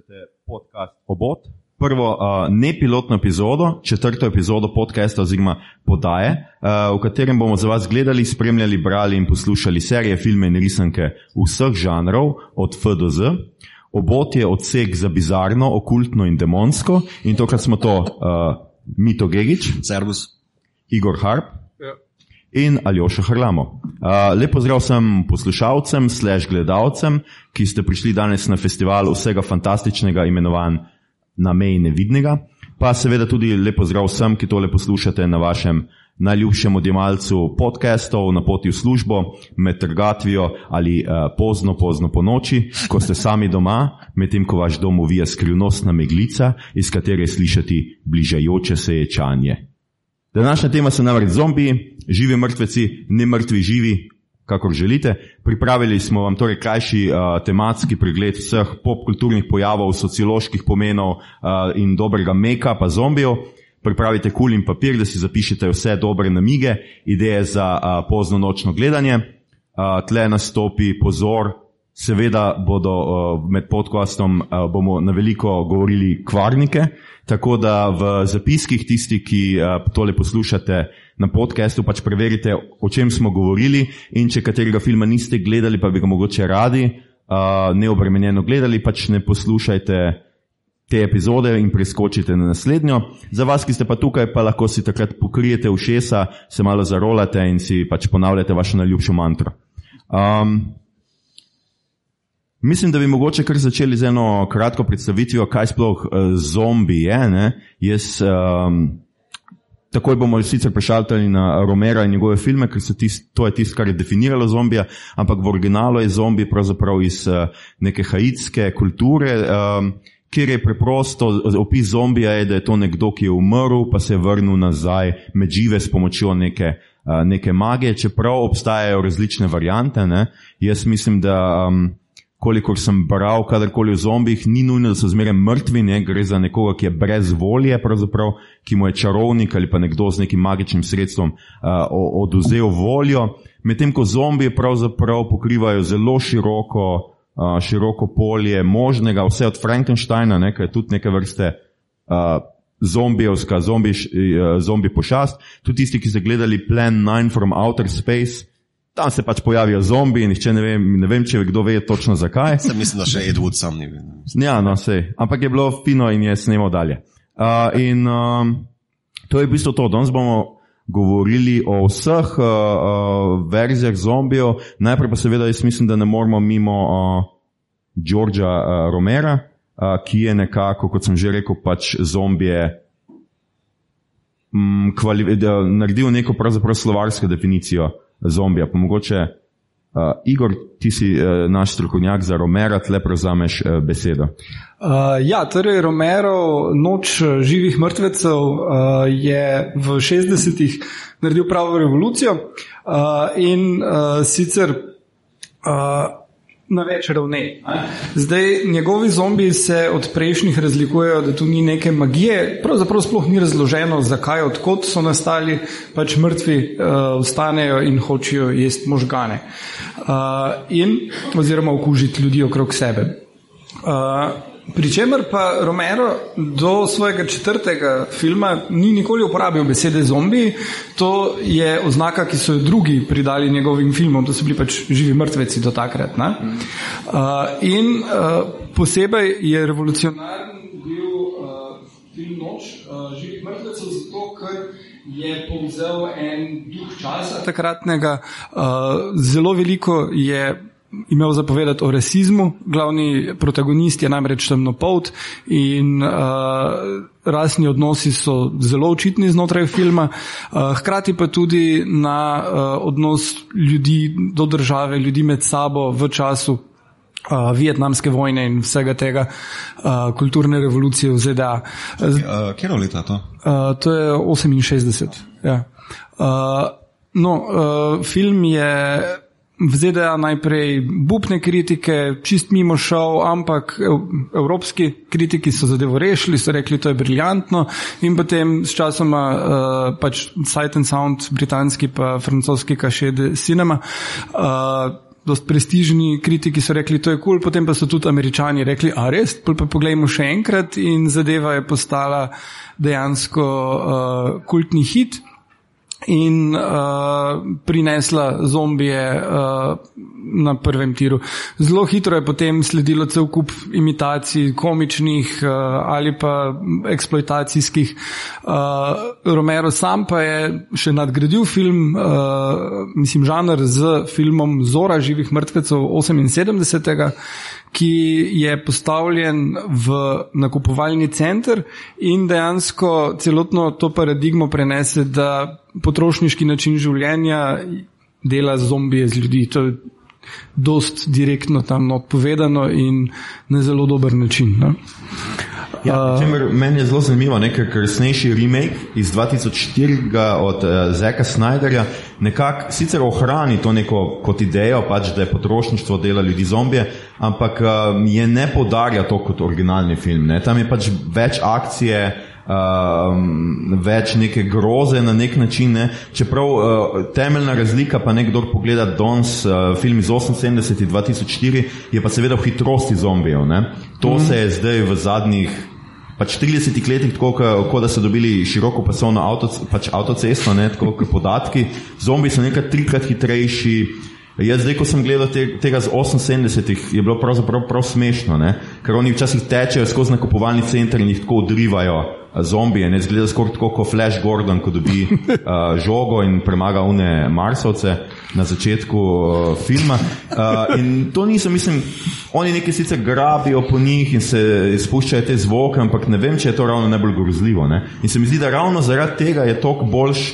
poslušate podcast Obot, prvo uh, nepilotno epizodo, četrto epizodo podcasta oziroma podaje, uh, v katerem bomo za vas gledali, spremljali, brali in poslušali serije, filme in risanke vseh žanrov, od F do Z. Obot je odsek za bizarno, okultno in demonsko, in tokrat smo to uh, Mito Gigič, Servus. Igor Harp in Aljoša Hrlamo. Uh, lep pozdrav vsem poslušalcem, slash gledalcem, ki ste prišli danes na festival vsega fantastičnega, imenovan Na meji nevidnega. Pa seveda tudi lep pozdrav vsem, ki tole poslušate na vašem najljubšem odjemalcu podcastov, na poti v službo, med trgatvijo ali uh, pozno, pozno po noči, ko ste sami doma, medtem ko vaš dom uvija skrivnostna meglica, iz katere slišati bližajoče se ječanje. Današnja tema so namreč zombiji, živi mrtveci, ne mrtvi živi, kakor želite. Pripravili smo vam torej krajši uh, tematski pregled vseh popkulturnih pojavov, socioloških pomenov uh, in dobrega meka, pa zombijev. Pripravite kul in papir, da si zapišete vse dobre namige, ideje za uh, pozno nočno gledanje. Uh, tle nastopi pozor, seveda bodo uh, med podcastom uh, bomo na veliko govorili kvarnike, tako da v zapiskih tisti, ki uh, tole poslušate na podkastu, pač preverite, o čem smo govorili in če katerega filma niste gledali, pa bi ga mogoče radi neobremenjeno gledali, pač ne poslušajte te epizode in preskočite na naslednjo. Za vas, ki ste pa tukaj, pa lahko si takrat pokrijete ušesa, se malo zarolate in si pač ponavljate vašo najljubšo mantro. Um, Mislim, da bi mogoče kar začeli z eno kratko predstavitvijo, kaj sploh uh, zombi je. Ne? Jaz, um, takoj bomo sicer prešaltali na Romera in njegove filme, ker tist, to je tisto, kar je definiralo zombija, ampak v originalu je zombi pravzaprav iz uh, neke haitske kulture. Um, Ker je preprosto opis zombija, je, da je to nekdo, ki je umrl, pa se je vrnil nazaj med žive s pomočjo neke, uh, neke magije, čeprav obstajajo različne variante. Ne? Jaz mislim, da um, kolikor sem bral, kadarkoli v zombijih, ni nujno, da so zmeraj mrtvi, ne? gre za nekoga, ki je brez volje, ki mu je čarovnik ali pa nekdo z nekim magičnim sredstvom uh, oduzel voljo. Medtem ko zombiji pravzaprav pokrivajo zelo široko, uh, široko polje možnega, vse od Frankensteina, ki je tudi neke vrste. Uh, Zombijevska, zombi, zombi pošast. Tudi tisti, ki ste gledali Plan 9 from Outer Space, tam se pač pojavijo zombi, in ne vem, ne vem, če kdo ve točno zakaj. Sem mislim, da še Edward sam ni bil. Ja, no, sej. Ampak je bilo fino in je snemal dalje. Uh, in um, to je v bistvu to. Danes bomo govorili o vseh uh, uh, verzijah zombijev. Najprej pa seveda jaz mislim, da ne moramo mimo uh, Georgea uh, Romera, uh, ki je nekako, kot sem že rekel, pač zombije. Mm, kvali, da, naredil neko pravzaprav slovarsko definicijo zombija. Pa mogoče, uh, Igor, ti si uh, naš strokovnjak za Romero, tle prevzameš uh, besedo. Uh, ja, torej Romero, noč živih mrtvecev, uh, je v 60-ih naredil pravo revolucijo uh, in uh, sicer. Uh, na več ravneh. Zdaj, njegovi zombi se od prejšnjih razlikujejo, da tu ni neke magije, pravzaprav sploh ni razloženo, zakaj, odkot so nastali, pač mrtvi uh, in hočejo jesti možgane uh, in oziroma okužiti ljudi okrog sebe. Uh, Pričemer pa Romero do svojega četrtega filma ni nikoli uporabil besede zombi, to je oznaka, ki so jo drugi pridali njegovim filmom, to so bili pač živi mrtveci do takrat. Uh, in uh, posebej je revolucionaren bil uh, film Noč uh, živih mrtvecev, zato ker je povzel en duh časa takratnega. Uh, zelo veliko je imel zapovedati o rasizmu. Glavni protagonist je namreč temnopolt in uh, rasni odnosi so zelo očitni znotraj filma, uh, hkrati pa tudi na uh, odnos ljudi do države, ljudi med sabo v času. Uh, Vietnamske vojne in vsega tega, uh, kulturne revolucije v ZDA. Uh, Kje je leta to? Uh, to je 68. Ja. Uh, no, uh, film je v ZDA najprej bupne kritike, čist mimo šel, ampak evropski kritiki so zadevo rešili, so rekli, to je briljantno. In potem s časoma uh, pač Sight and Sound, britanski pa francoski kašede cinema. Uh, dost prestižni kritiki so rekli, to je kul, cool, potem pa so tudi američani rekli, a res, pa poglejmo še enkrat in zadeva je postala dejansko uh, kultni hit in uh, prinesla zombije uh, na prvem tiru. Zelo hitro je potem sledilo cel kup imitacij, komičnih uh, ali pa eksploatacijskih. Uh, Romero sam pa je še nadgradil film, uh, mislim, žanr z filmom Zora živih mrtvecev 78 ki je postavljen v nakupovalni center in dejansko celotno to paradigmo prenese, da potrošniški način življenja dela zombije z ljudi. To je dost direktno tam odpovedano in na zelo dober način. Ne? Ja, uh, meni je zelo zanimivo, ker resnejši remake iz 2004 od uh, Zeka Snyderja nekako sicer ohrani to neko kot idejo, pač, da je potrošništvo dela ljudi zombije, ampak uh, je ne podarja to kot originalni film. Ne? Tam je pač več akcije. Uh, več neke groze na nek način. Ne? Čeprav uh, temeljna razlika, pa nekdo pogleda danes uh, film iz 78-2004, je pa seveda v hitrosti zombijev. Ne? To mm. se je zdaj v zadnjih pač 30 letih, tako kot da so dobili široko pasovno avto, pač avtocesto, ne, tako kot podatki. Zombi so nekaj trikrat hitrejši. Jaz zdaj, ko sem gledal te, tega z 78, je bilo pravzaprav prav smešno, ne? ker oni včasih tečejo skozi nakupovalni center in jih tako odrivajo zombije, ne zgleda skoraj tako kot Flash Gordon, ko dobi uh, žogo in premaga une Marsovce na začetku uh, filma. Uh, in to niso, mislim, oni nekaj sicer grabijo po njih in se spuščajo te zvoke, ampak ne vem, če je to ravno najbolj grozljivo. Ne? In se mi zdi, da ravno zaradi tega je toliko boljš.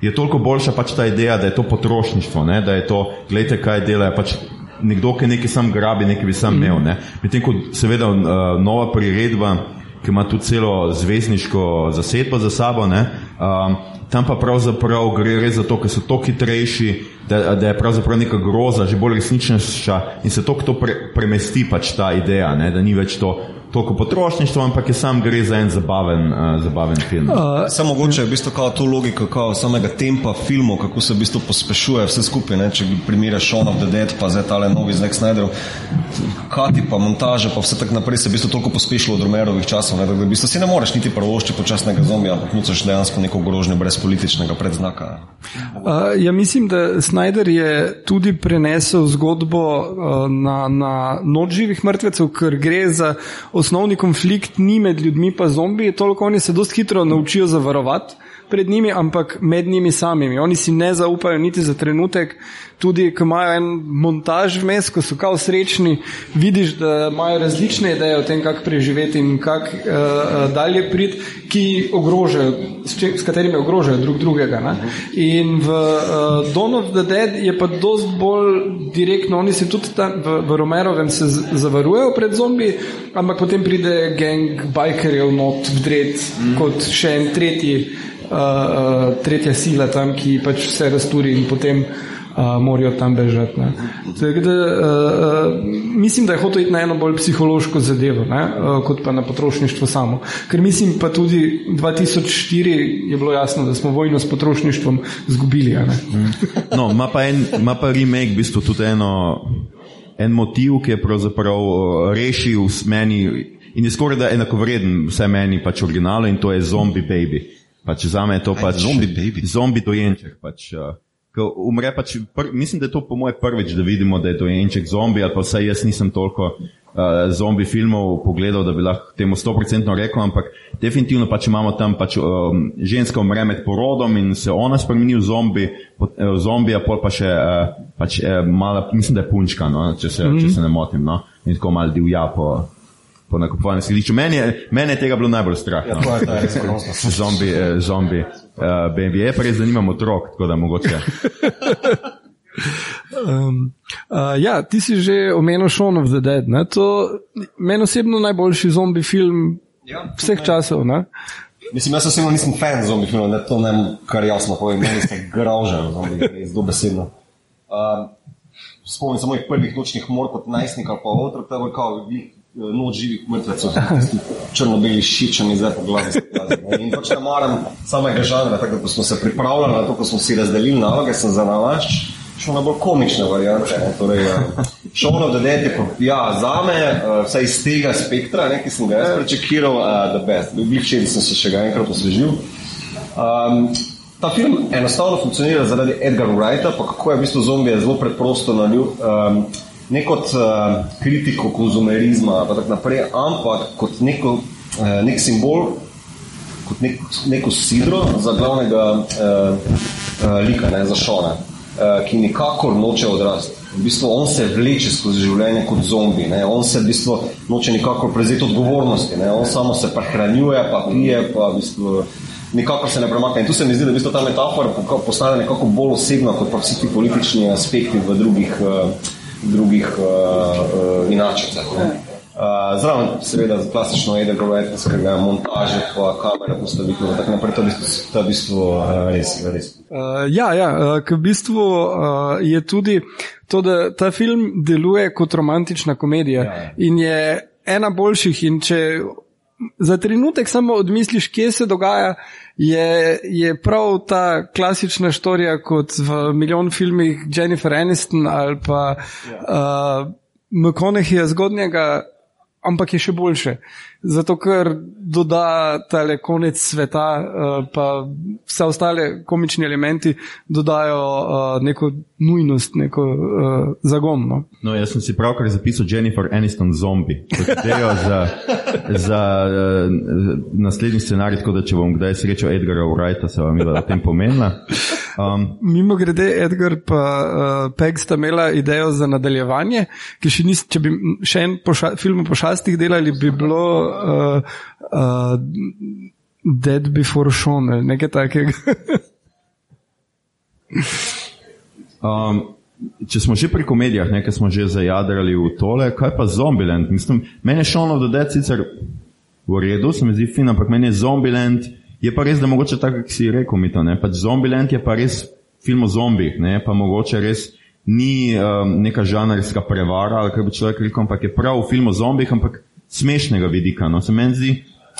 Je toliko boljša pač ta ideja, da je to potrošništvo, ne? da je to, gledajte, kaj delajo. Pač nekdo, ki nekaj sam grabi, nekaj bi sam imel. Ne? Medtem ko seveda uh, nova priredba, ki ima tudi celo zvezdniško zasedbo za sabo. Um, tam pa pravzaprav gre res za to, ker so tako hitrejši, da, da je pravzaprav neka groza, že bolj resničnejša in se to pre, premesti pač ta ideja, ne? da ni več to toliko potrošništva, ampak je sam gre za en zabaven, uh, zabaven film. Uh, Samo mogoče je v bistvu to logika kao samega tempa filmov, kako se v bistvu pospešuje vse skupaj. Ne? Če primerjaš Shaun of the Dead, pa zdaj tale novi z Zack Snyderom, kati pa montaže, pa vse tako naprej se je v bistvu toliko pospešilo od Romerovih časov, ne? da v bistvu si ne moreš niti prvošči počasnega zombija, ampak nucaš dejansko neko grožnjo brez političnega predznaka. Uh, ja, mislim, da Snyder je tudi prenesel zgodbo uh, na, na noč živih mrtvecev, ker gre za osnovni konflikt ni med ljudmi pa zombiji, toliko oni se dosti hitro naučijo zavarovati pred njimi, ampak med njimi samimi. Oni si ne zaupajo niti za trenutek, tudi ko imajo en montaž vmes, ko so kao srečni, vidiš, da imajo različne ideje o tem, kako preživeti in kako uh, dalje prid, ki ogrožajo, s, če, s katerimi ogrožajo drug drugega. Ne? In v uh, Dawn of the Dead je pa dost bolj direktno, oni se tudi tam v, v Romerovem se zavarujejo pred zombi, ampak potem pride gang bikerjev not vdret mm. kot še en tretji uh, tretja sila tam, ki pač vse razturi in potem uh, morajo tam bežati. Da, uh, mislim, da je hotel iti na eno bolj psihološko zadevo, ne, uh, kot pa na potrošništvo samo. Ker mislim pa tudi 2004 je bilo jasno, da smo vojno s potrošništvom zgubili. No, ima pa, en, ima pa remake v bistvu tudi eno. En motiv, ki je pravzaprav rešil meni in je skoraj da enakovreden vse meni, pač originalu, in to je Zombie Baby. Pač za me je to pač zombi, baby. Zombi dojenček. Pač, uh, umre pač, pr, mislim, da je to po moje prvič, da vidimo, da je dojenček zombi, ali pa vsaj jaz nisem toliko uh, zombi filmov pogledal, da bi lahko temu 100% rekel, ampak definitivno pač imamo tam pač, um, ženska umre med porodom in se ona spremeni v zombi, pot, uh, zombija, pol pa še uh, pač, uh, mala, mislim, da je punčka, no, če, se, mm -hmm. če se ne motim, no, in tako mal divja po po nakupovanju skladišča. Meni, meni je tega bilo najbolj strah. No. Ja, zombi, eh, zombi, uh, baby. Je pa res zanimivo otrok, tako da mogoče. Um, uh, ja, ti si že omenil Shaun of the Dead. Meni osebno najboljši zombi film ja, vseh ne. časov. Ne? Mislim, jaz osebno nisem fan zombi filmov, ne to ne, kar jasno povem, meni ste grožen, zombi, res dobesedno. Uh, spomnim se mojih prvih nočnih mor kot najstnika, pa otrok, tako kao, noč živih mrtvecev, črno-beli šičani, zdaj pa glavni. In pač ne maram samega žanra, tako da smo se pripravljali na to, ko smo si razdelili naloge, sem za nalašč. šel na bolj komične variante. Torej, Dead je pa, ja, za me, uh, vsaj iz tega spektra, ne, ki sem ga jaz prečakiral, uh, the best. Bil včeraj sem se še ga enkrat osvežil. Um, ta film enostavno funkcionira zaradi Edgar Wrighta, pa kako je v bistvu zombije zelo preprosto na nju. Um, ne kot uh, kritiko konzumerizma, pa tako naprej, ampak kot neko, uh, nek simbol, kot nek, neko sidro za glavnega uh, uh, lika, ne, za šona, uh, ki nikakor noče odrasti. V bistvu on se vleče skozi življenje kot zombi, ne. on se v bistvu noče nikakor prezeti odgovornosti, ne. on samo se prehranjuje, pa pije, pa v bistvu nikakor se ne premakne. In tu se mi zdi, da v bistvu ta metafora postane nekako bolj osebna kot pa vsi ti politični aspekti v drugih uh, drugih uh, uh, inačicah. Uh, zraven, seveda, klasično je, da govorite, da montaže, pa kamere postavitev, tako naprej, to je v bistvu uh, res. res. Uh, ja, ja uh, v bistvu uh, je tudi to, da ta film deluje kot romantična komedija ja, ja. in je ena boljših. In če za trenutek samo odmisliš, kje se dogaja, je, je prav ta klasična storija kot v milijon filmih Jennifer Aniston ali pa ja. uh, McConaughey zgodnjega, ampak je še boljše zato ker doda tale konec sveta, uh, pa vse ostale komični elementi dodajo uh, neko nujnost, neko uh, zagon. No? no, jaz sem si pravkar zapisal Jennifer Aniston zombi, kot idejo za, za uh, naslednji scenarij, tako da če bom kdaj srečal Edgara Wrighta, se vam je o tem pomenila. Um, Mimo grede, Edgar in uh, Peg sta imela idejo za nadaljevanje, ki še nis, če bi še en poša, film o pošastih delali, bi bilo uh, uh, Dead Before Sean ali nekaj takega. um, če smo že pri komedijah, nekaj smo že zajadrali v tole, kaj pa Zombieland? Mislim, meni je Sean of the Dead sicer v redu, se mi zdi fin, ampak meni je Zombieland. Je pa res, da mogoče tako, kot si rekel, mi to ne. Pač Zombieland je pa res film o zombih, ne, pa mogoče res ni um, neka žanrska prevara, ali kaj bi človek rekel, ampak je prav film o zombih, ampak smešnega vidika. No. Se meni zdi,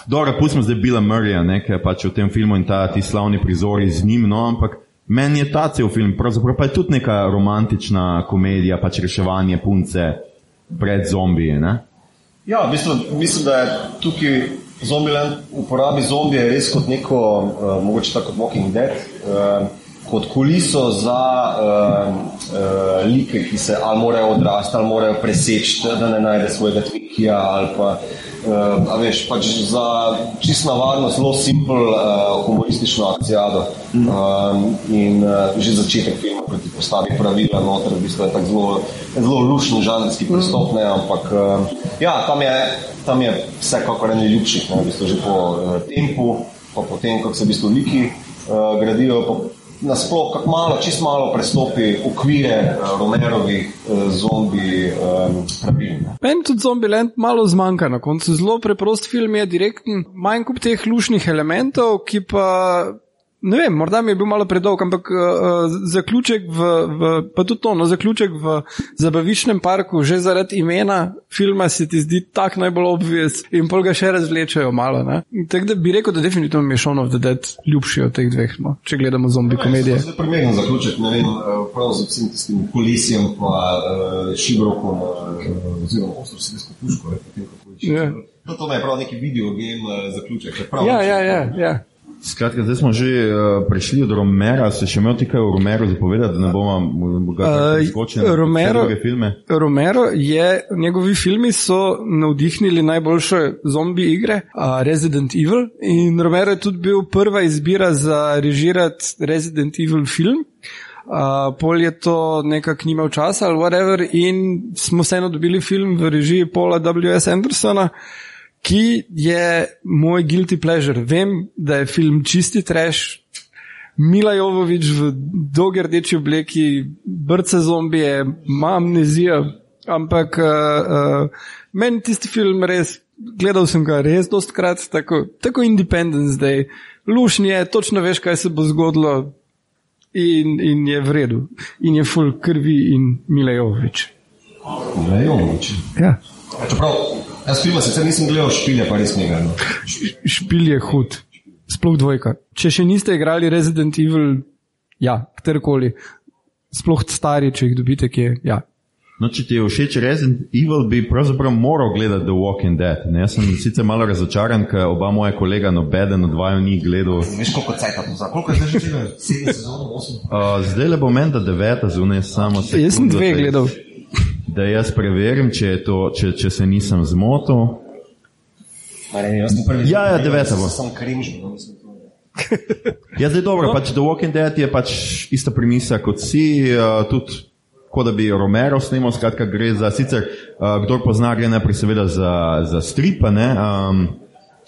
dobro, pustimo zdaj Bila Murraya, nekaj pač v tem filmu in ta ti slavni prizori z njim, no, ampak meni je ta cel film, pravzaprav pa je tudi neka romantična komedija, pač reševanje punce pred zombiji, ne. Ja, v bistvu, mislim, da je tukaj Zombieland uporabi zombije res kot neko, uh, mogoče tako kot Walking Dead, uh, kot kuliso za uh, uh, like, ki se ali morajo odrasti, ali morajo preseči, da ne najde svojega tvekija, ali pa, uh, a veš, pač za čisto navadno, zelo simpel, uh, humoristično akcijado. Um, in uh, že začetek filma, ko ti postavi pravila noter, v bistvu je tako zelo, zelo lušni žanrski pristop, ne, ampak uh, ja, tam je tam je vsekakor en ljubših, v bistvu že po uh, tempu, pa po tem, kako se v bistvu liki uh, gradijo. Nasploh, kako malo, čist malo prestopi okvire uh, Romerovih uh, zombi um, pravil. Meni tudi zombi land malo zmanjka na koncu. Zelo preprost film je direkten, manj kup teh lušnih elementov, ki pa Ne vem, morda mi je bil malo predolg, ampak uh, zaključek v, v, pa tudi to, no, zaključek v zabaviščnem parku, že zaradi imena filma se ti zdi tak najbolj obvijes in pol ga še razvlečajo malo. Tako da bi rekel, da definitivno mi je Shaun of the Dead ljubši od teh dveh, no, če gledamo zombi komedije. Zelo primeren zaključek, ne vem, prav z vsem tistim kolesijem, pa uh, šibrokom, uh, oziroma ostrovskim puško, ne vem, kako je. Yeah. To, to je prav neki video game uh, zaključek. Ja, ja, ja, ja. Skratka, zdaj smo že uh, prišli od Romera, se še imel nekaj o Romeru zapovedati, da ne bomo mogli skočiti na Romero, druge filme. Romero je, njegovi filmi so navdihnili najboljše zombi igre, uh, Resident Evil, in Romero je tudi bil prva izbira za režirati Resident Evil film. Uh, pol je to nekako nimel časa ali whatever, in smo vseeno dobili film v režiji Paula W.S. Andersona ki je moj guilty pleasure. Vem, da je film čisti trash, Mila Jovovič v dolgi rdeči obleki, brce zombije, ima amnezijo, ampak uh, uh, meni tisti film res, gledal sem ga res dostkrat, tako, tako Independence Day, lušni je, točno veš, kaj se bo zgodilo. In, in je v redu, in je full krvi, in Mila Jovovič. Mila Jovovič. Ja. Čeprav Jaz filma sicer nisem gledal, špilje pa res nekaj. No. Špilje je hud, sploh dvojka. Če še niste igrali Resident Evil, ja, katerkoli, sploh stari, če jih dobite, ki je. Ja. No, če ti je všeč Resident Evil, bi pravzaprav moral gledati The Walking Dead. Ne? Jaz sem sicer malo razočaran, ker oba moja kolega nobeden od vaju ni gledal. Veš, koliko cajt to za? Koliko je že že že? 7 sezon, 8? Uh, zdaj le bo meni, da deveta zunaj samo se. Jaz sem dve gledal. Da jaz preverim, če, to, če, če se nisem zmotil. Ja, ja, deveta bo. Sem cringe, no, mislim. Ja, zdaj dobro, no. pač The Walking Dead je pač ista premisa kot si, uh, tudi kot da bi Romero snimal, skratka gre za sicer, uh, kdo pozna, gre najprej seveda za, za stripa, ne, um,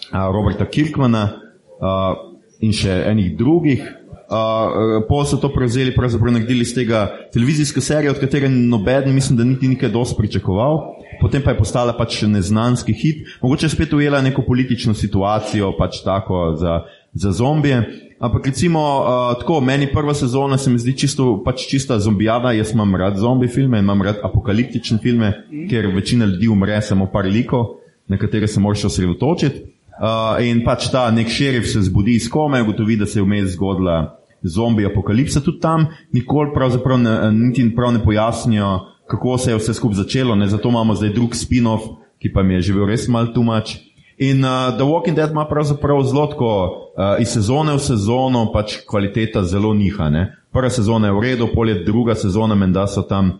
uh, Roberta Kirkmana uh, in še enih drugih. Uh, Pol so to prevzeli, pravzaprav naredili iz tega televizijske serije, od katere noben, mislim, da niti nekaj dosti pričakoval. Potem pa je postala pač neznanski hit, mogoče spet ujela neko politično situacijo, pač tako za za zombije. Ampak recimo, uh, tako, meni prva sezona se mi zdi čisto, pač čista zombijada. Jaz imam rad zombi filme, imam rad apokaliptične filme, mm. ker večina ljudi umre, samo par likov, na katere se moraš osredotočiti. Uh, in pač ta nek šerif se zbudi iz kome, ugotovi, da se je vmes zgodila zombi apokalipsa tudi tam, nikoli pravzaprav ne, niti prav ne pojasnijo, kako se je vse skupaj začelo. Ne? Zato imamo zdaj drug spin-off, ki pa mi je živel res mal tumač. In uh, The Walking Dead ima pravzaprav zelo tako, uh, iz sezone v sezono pač kvaliteta zelo niha. Ne? Prva sezona je v redu, pol je druga sezona, menda so tam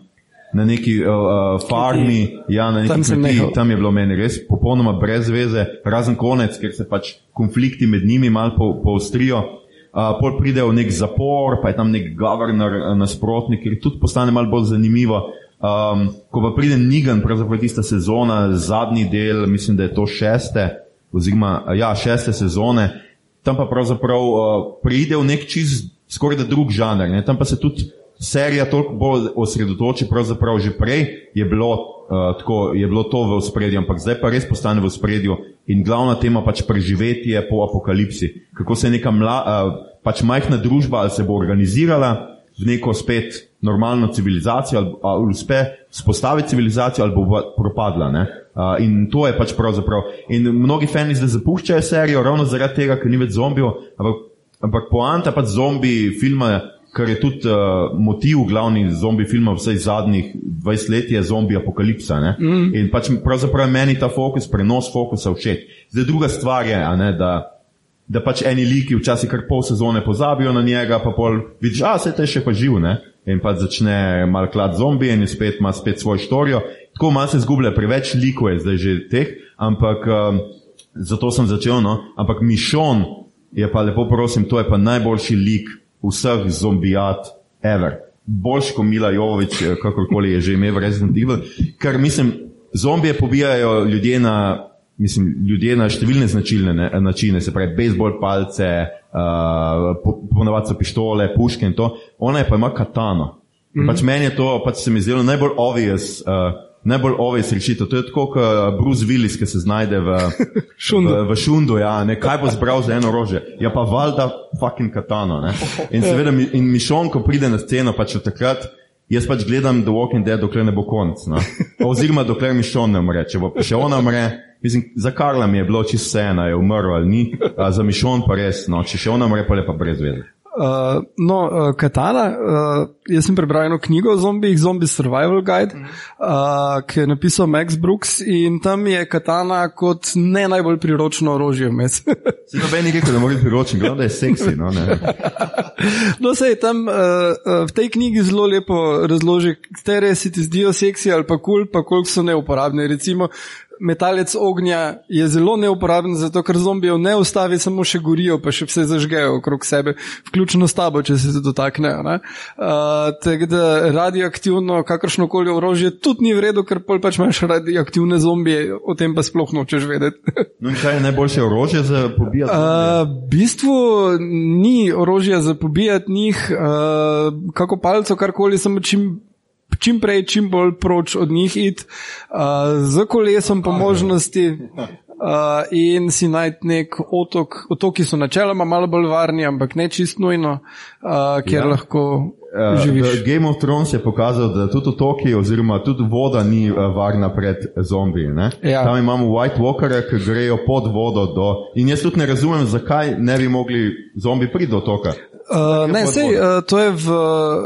na neki uh, uh, farmi, ja, na neki kmetiji, tam je bilo meni res popolnoma brez veze, razen konec, ker se pač konflikti med njimi malo po, poostrijo. Uh, pol pride v nek zapor, pa je tam nek governor uh, nasprotnik, ker tudi postane malo bolj zanimivo. Um, ko pa pride Nigan, pravzaprav tista sezona, zadnji del, mislim, da je to šeste, oziroma ja, šeste sezone, tam pa pravzaprav uh, pride v nek čist skoraj da drug žanr. Ne? Tam pa se tudi serija toliko bolj osredotoči, pravzaprav že prej je bilo, uh, tako, je bilo to v spredju, ampak zdaj pa res postane v spredju in glavna tema pač preživetje po apokalipsi. Kako se neka mla, pač majhna družba ali se bo organizirala v neko spet normalno civilizacijo, ali, ali uspe spostaviti civilizacijo, ali bo propadla. Uh, in to je pač pravzaprav. In mnogi fani zdaj zapuščajo serijo ravno zaradi tega, ker ni več zombijo, ampak poanta pač zombi filma, kar je tudi uh, motiv glavni zombi filma vseh zadnjih 20 let, je zombi apokalipsa. Mm. In pač pravzaprav meni ta fokus, prenos fokusa všeč. Zdaj druga stvar je, ne, da da pač eni liki včasih kar pol sezone pozabijo na njega, pa pol vidiš, a se te še pa živ, ne? In pa začne mal klad zombi in spet ima spet svoj štorijo. Tako malo se zgublja, preveč likov je zdaj že teh, ampak um, zato sem začel, no, ampak Mišon je pa lepo prosim, to je pa najboljši lik vseh zombijat ever. Boljš kot Mila Jovovič, eh, kakorkoli je že imel Resident Evil, ker mislim, zombije pobijajo ljudje na mislim, ljudje na številne značilne ne, načine, se pravi, bejzbol palce, uh, po, ponovadi so pištole, puške in to, ona je pa ima katano. Mm -hmm. Pač meni je to, pač se mi zdelo najbolj obvious. Uh, Najbolj obvious rešitev. To je tako, kot Bruce Willis, ki se znajde v šundu. V, v šundu ja, ne, kaj bo zbral za eno orožje? Ja, pa valjda fucking katano. Ne. In seveda, in Mišon, ko pride na sceno, pač od takrat, jaz pač gledam The Walking Dead, dokler ne bo konc. No. Oziroma, dokler Mišon ne umre. Če bo še on umre, Mislim, za Karla mi je bilo čisto vseeno, je umrl ali ni, a za Mišon pa res, no, če še ona mre, pa je pa brez veze. Uh, no, uh, Katana, uh, jaz sem prebral eno knjigo o zombijih, Zombie Survival Guide, uh, ki je napisal Max Brooks in tam je Katana kot ne najbolj priročno orožje vmes. Se noben ni rekel, da mora biti priročen, gledaj, da je seksi. No, no sej, tam uh, uh, v tej knjigi zelo lepo razloži, katere si ti zdijo seksi ali pa kul, cool, pa koliko so neuporabne. Recimo, metalec ognja je zelo neuporaben, zato ker zombijev ne ustavi, samo še gorijo, pa še vse zažgejo okrog sebe, vključno s tabo, če se to taknejo. Uh, Tako da radioaktivno, kakršno koli orožje, tudi ni vredno, ker pač imaš radioaktivne zombije, o tem pa sploh nočeš vedeti. no in kaj je najboljše orožje za pobijati? Uh, v bistvu ni orožja za pobijati njih, uh, kako palco, karkoli, samo čim čim prej, čim bolj proč od njih iti, uh, z kolesom po možnosti. Uh, in si najti nek otok. Otoki so načeloma malo bolj varni, ampak ne čist nujno, uh, kjer ja. lahko uh, živiš. Game of Thrones je pokazal, da tudi otoki, oziroma tudi voda ni uh, varna pred zombiji. Ja. Tam imamo White Walkere, ki grejo pod vodo. Do... In jaz tudi ne razumem, zakaj ne bi mogli zombi priti do otoka. Uh, ne, sej, uh, to je v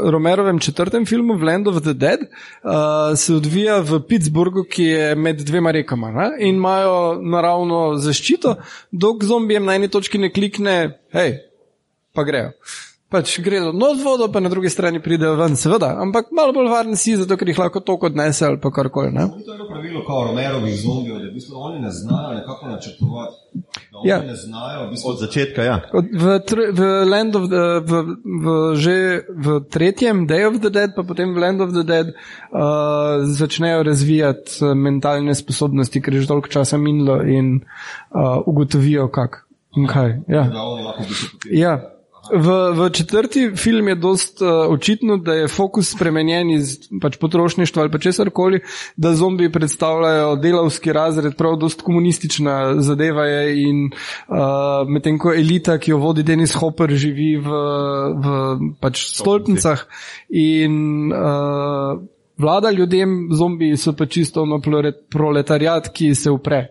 Romerovem četrtem filmu, v Land of the Dead, uh, se odvija v Pittsburghu, ki je med dvema rekama ne? in imajo naravno zaščito, dok zombijem na eni točki ne klikne, hej, pa grejo pač gredo not vodo, pa na drugi strani pridejo ven, seveda, ampak malo bolj varni si, zato ker jih lahko toliko odnese ali pa karkoli. To je pravilo, kot Romerovih zombijev, da v bistvu oni ne znajo nekako načrtovati. Ja. Znajo, v bistvu... Od začetka, ja. Od, v, v, Land of the, v, v, že v tretjem Day of the Dead, pa potem v Land of the Dead, uh, začnejo razvijati uh, mentalne sposobnosti, ker je že toliko časa minilo in uh, ugotovijo, kak in kaj. Ja. ja. V, v četrti film je dost uh, očitno, da je fokus spremenjen iz pač potrošništva ali pa česar koli, da zombi predstavljajo delavski razred, prav dost komunistična zadeva je in uh, medtem ko elita, ki jo vodi Denis Hopper, živi v, v pač stolpnicah in uh, vlada ljudem, zombi so pa čisto ono proletariat, ki se upre.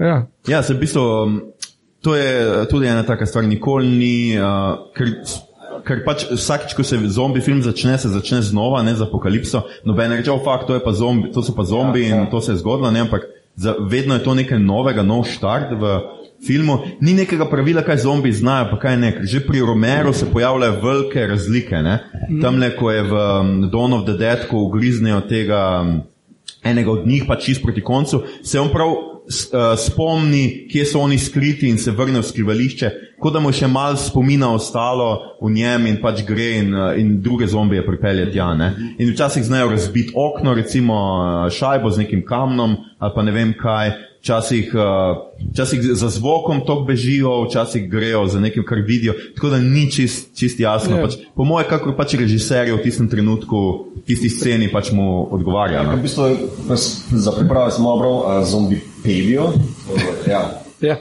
Ja, ja se v bistvu. To je tudi ena taka stvar, nikoli ni, uh, ker, ker pač vsakič, ko se zombi film začne, se začne znova, ne za apokalipso. Noben reče, oh, fakt, to, zombi, to so pa zombi ja, in ja. to se je zgodilo, ne, ampak za, vedno je to nekaj novega, nov štart v filmu. Ni nekega pravila, kaj zombi znajo, pa kaj ne. Že pri Romeru se pojavljajo velike razlike. Mm. Tam le, ko je v um, Dawn of the Dead, ko ugriznejo tega. Um, enega od njih, pa čist proti koncu, se on prav spomni, kje so oni skriti in se vrne v skrivališče, kot da mu še malo spomina ostalo v njem in pač gre in, uh, in druge zombije pripelje tja. Ne? In včasih znajo razbiti okno, recimo uh, šajbo z nekim kamnom ali pa ne vem kaj. Včasih, včasih za zvokom to bežijo, včasih grejo za nekaj, kar vidijo. Tako da ni čist, čist jasno. Yeah. Ja. Pač, po mojem, kako pač režiser v tistem trenutku, v tisti sceni, pač mu odgovarja. Ja, v bistvu, za pripravo smo obravnavali zombi Pevijo. Ja. Ja.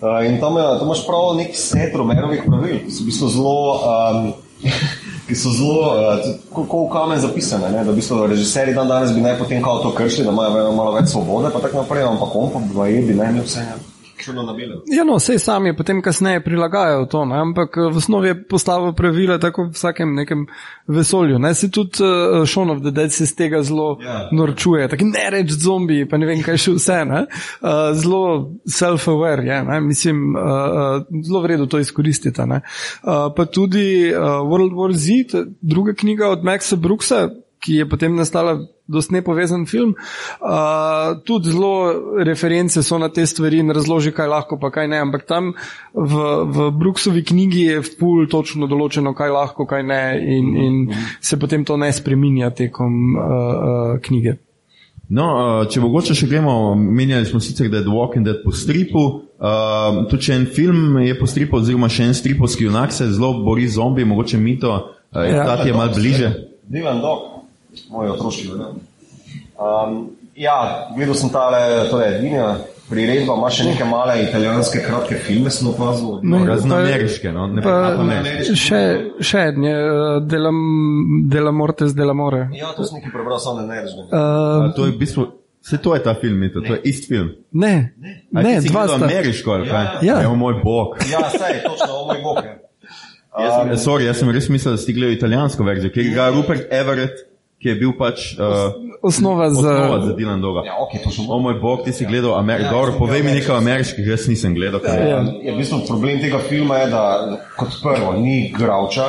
Uh, in tam, je, tam imaš prav nek set romerovih pravil, ki so v bistvu zelo, um, ki so zelo, uh, kako v kamen zapisane, ne? da v bistvu režiserji dan danes bi naj potem kao to kršili, da imajo malo več svobode, pa tako naprej, ampak on pa bi pa jebi, ne, ne vse. Ne? Črno na belem. Ja, no, vse sam je potem kasneje prilagajal to, ne? ampak eh, v osnovi je postavil pravila tako v vsakem nekem vesolju. Ne? Se tudi uh, Shaun of the Dead se z tega zelo yeah. Ja. norčuje, tako ne reč zombi, pa ne vem kaj še vse. Uh, zelo self-aware je, ne? mislim, uh, zelo vredno to izkoristiti. Uh, pa tudi uh, World War Z, druga knjiga od Maxa Brooksa, ki je potem nastala dost nepovezan film. Uh, tudi zelo reference so na te stvari in razloži, kaj lahko, pa kaj ne. Ampak tam v, v Brooksovi knjigi je ful točno določeno, kaj lahko, kaj ne, in, in se potem to ne spreminja tekom uh, uh, knjige. No, če mogoče še gremo, menjali smo sicer, da je The Walking Dead po stripu. Uh, tudi če en film je po stripu, oziroma še en stripovski junak se zelo bori z zombi, mogoče mito, uh, ja. ta ti je mal bliže. Divan dog moj otroški vrn. Um, ja, gledal sem tale, to je Dinja. Priredba ima še neke male italijanske kratke filme, smo opazili. No, Razno ameriške, no, ne pa ameriške. Še, še ene, dela, dela mortes, dela more. Ja, to sem nekaj prebral, samo ne ameriške. Uh, to je v bistvu, vse to je ta film, to, to je ist film. Ne, ne, ne dva sta. Ameriško, ali kaj? Ja, ja. Evo moj bog. Ja, sej, točno, o moj bog. Jaz sem, um, sorry, jaz sem res mislil, da ste gledali italijansko verzijo, ker ga Rupert Everett ki je bil pač uh, osnova, za... osnova za Dylan Doga. Ja, okay, o moj bog, ti si gledal Ameriko. Ja, povej mi nekaj ameriških, jaz nisem gledal. Ja, ja. Ja, v bistvu problem tega filma je, da kot prvo ni gravča,